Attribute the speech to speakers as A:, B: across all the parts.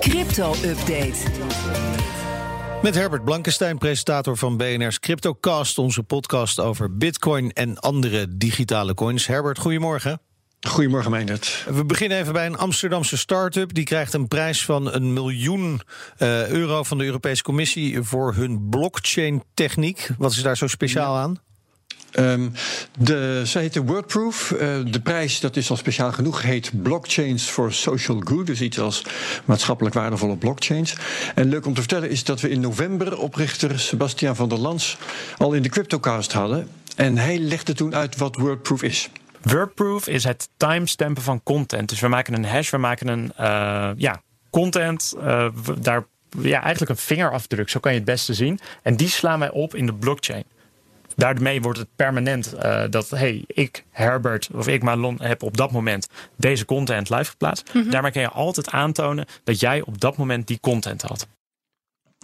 A: Crypto-update.
B: Met Herbert Blankenstein, presentator van BNR's CryptoCast, onze podcast over Bitcoin en andere digitale coins. Herbert, goedemorgen.
C: Goedemorgen, Meindert.
B: We beginnen even bij een Amsterdamse start-up. Die krijgt een prijs van een miljoen euro van de Europese Commissie voor hun blockchain-techniek. Wat is daar zo speciaal aan?
C: Um, de, zij heette Wordproof. Uh, de prijs, dat is al speciaal genoeg, heet Blockchains for Social Good. Dus iets als maatschappelijk waardevolle blockchains. En leuk om te vertellen is dat we in november oprichter Sebastian van der Lans al in de CryptoCast hadden. En hij legde toen uit wat Wordproof is.
D: Wordproof is het timestampen van content. Dus we maken een hash, we maken een uh, ja, content. Uh, daar ja, eigenlijk een vingerafdruk, zo kan je het beste zien. En die slaan wij op in de blockchain. Daarmee wordt het permanent uh, dat, hey, ik, Herbert of ik, Malon, heb op dat moment deze content live geplaatst. Mm -hmm. Daarmee kan je altijd aantonen dat jij op dat moment die content had.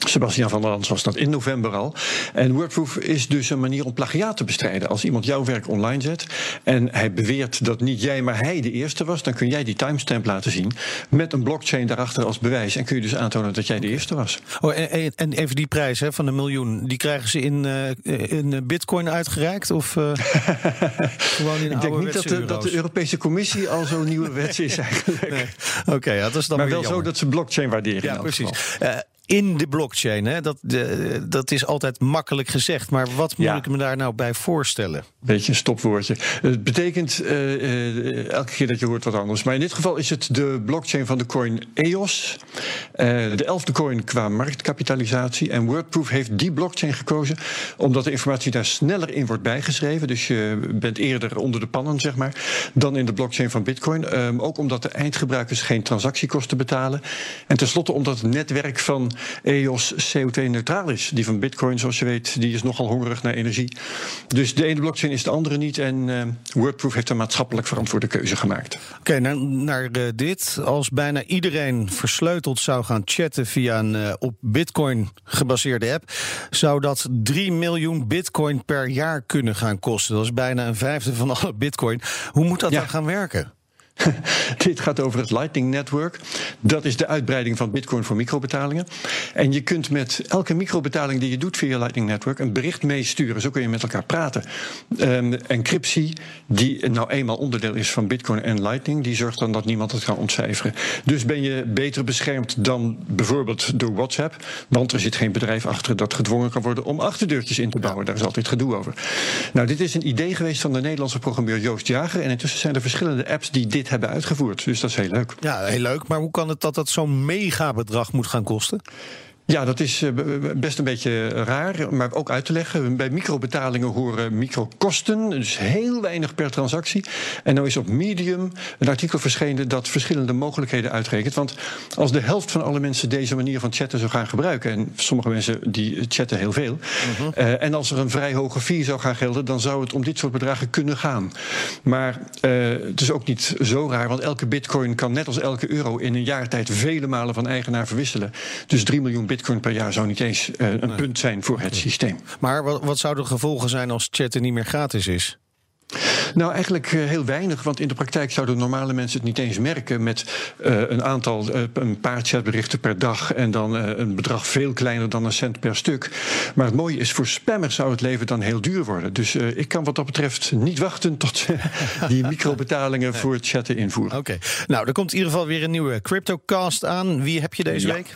C: Sebastian van der Lans was dat in november al. En Wordproof is dus een manier om plagiaat te bestrijden. Als iemand jouw werk online zet en hij beweert dat niet jij, maar hij de eerste was, dan kun jij die timestamp laten zien met een blockchain daarachter als bewijs. En kun je dus aantonen dat jij de eerste was.
B: Oh, en, en even die prijs hè, van een miljoen, die krijgen ze in, uh, in bitcoin uitgereikt? Of uh, gewoon in
C: Ik denk niet dat de, dat de, Europese Commissie al zo'n nieuwe wet is eigenlijk.
B: Nee. Oké, okay, ja, dat is dan
C: maar wel
B: jammer.
C: zo dat ze blockchain waarderen.
B: Ja, precies. In de blockchain. Hè? Dat, de, dat is altijd makkelijk gezegd. Maar wat moet ja. ik me daar nou bij voorstellen?
C: Beetje een stopwoordje. Het betekent uh, uh, elke keer dat je hoort wat anders. Maar in dit geval is het de blockchain van de coin EOS. Uh, de elfde coin qua marktkapitalisatie. En Wordproof heeft die blockchain gekozen omdat de informatie daar sneller in wordt bijgeschreven. Dus je bent eerder onder de pannen, zeg maar, dan in de blockchain van Bitcoin. Um, ook omdat de eindgebruikers geen transactiekosten betalen. En tenslotte omdat het netwerk van EOS CO2-neutraal is. Die van Bitcoin, zoals je weet, die is nogal hongerig naar energie. Dus de ene blockchain is de andere niet. En uh, Wordproof heeft een maatschappelijk verantwoorde keuze gemaakt.
B: Oké, okay, naar, naar uh, dit. Als bijna iedereen versleuteld zou gaan chatten via een uh, op Bitcoin gebaseerde app, zou dat 3 miljoen Bitcoin per jaar kunnen gaan kosten. Dat is bijna een vijfde van alle Bitcoin. Hoe moet dat ja. dan gaan werken?
C: Dit gaat over het Lightning Network. Dat is de uitbreiding van Bitcoin voor microbetalingen. En je kunt met elke microbetaling die je doet via Lightning Network een bericht meesturen. Zo kun je met elkaar praten. Um, encryptie, die nou eenmaal onderdeel is van Bitcoin en Lightning, die zorgt dan dat niemand het kan ontcijferen. Dus ben je beter beschermd dan bijvoorbeeld door WhatsApp. Want er zit geen bedrijf achter dat gedwongen kan worden om achterdeurtjes in te bouwen. Daar is altijd gedoe over. Nou, dit is een idee geweest van de Nederlandse programmeur Joost Jager. En intussen zijn er verschillende apps die dit hebben uitgevoerd. Dus dat is heel leuk.
B: Ja, heel leuk. Maar hoe kan het dat dat zo'n megabedrag moet gaan kosten?
C: Ja, dat is best een beetje raar, maar ook uit te leggen. Bij microbetalingen horen microkosten, dus heel weinig per transactie. En nou is op Medium een artikel verschenen dat verschillende mogelijkheden uitrekent. Want als de helft van alle mensen deze manier van chatten zou gaan gebruiken, en sommige mensen die chatten heel veel, -huh. uh, en als er een vrij hoge fee zou gaan gelden, dan zou het om dit soort bedragen kunnen gaan. Maar uh, het is ook niet zo raar, want elke bitcoin kan net als elke euro in een jaar tijd vele malen van eigenaar verwisselen. Dus 3 miljoen bitcoin bitcoin per jaar zou niet eens uh, een nee. punt zijn voor het systeem.
B: Maar wat, wat zouden de gevolgen zijn als chatten niet meer gratis is?
C: Nou, eigenlijk uh, heel weinig, want in de praktijk zouden normale mensen het niet eens merken met uh, een aantal, uh, een paar chatberichten per dag en dan een bedrag veel kleiner dan een cent per stuk. Maar het mooie is, voor spammers zou het leven dan heel duur worden. Dus ik kan wat dat betreft niet wachten tot die microbetalingen voor het chatten invoeren.
B: Oké, okay. nou, er komt in ieder geval weer een nieuwe CryptoCast aan. Wie heb je deze
C: ja.
B: week?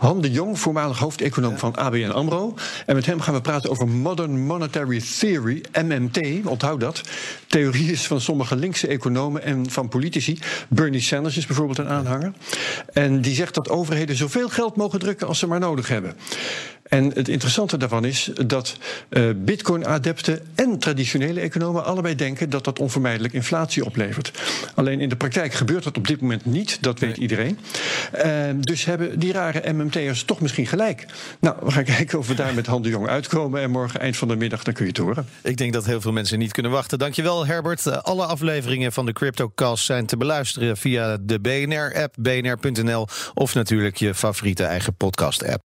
C: Han de Jong, voormalig hoofdeconoom van ABN AMRO. En met hem gaan we praten over Modern Monetary Theory, MMT. Onthoud dat. Theorie is van sommige linkse economen en van politici. Bernie Sanders is bijvoorbeeld een aanhanger. En die zegt dat overheden zoveel geld mogen drukken als ze maar nodig hebben. En het interessante daarvan is dat uh, Bitcoin-adepten en traditionele economen allebei denken dat dat onvermijdelijk inflatie oplevert. Alleen in de praktijk gebeurt dat op dit moment niet, dat weet iedereen. Uh, dus hebben die rare MMT'ers toch misschien gelijk. Nou, we gaan kijken of we daar met Han de Jong uitkomen. En morgen eind van de middag, dan kun je het horen.
B: Ik denk dat heel veel mensen niet kunnen wachten. Dankjewel, Herbert. Uh, alle afleveringen van de CryptoCast zijn te beluisteren via de BNR-app, bnr.nl of natuurlijk je favoriete eigen podcast-app.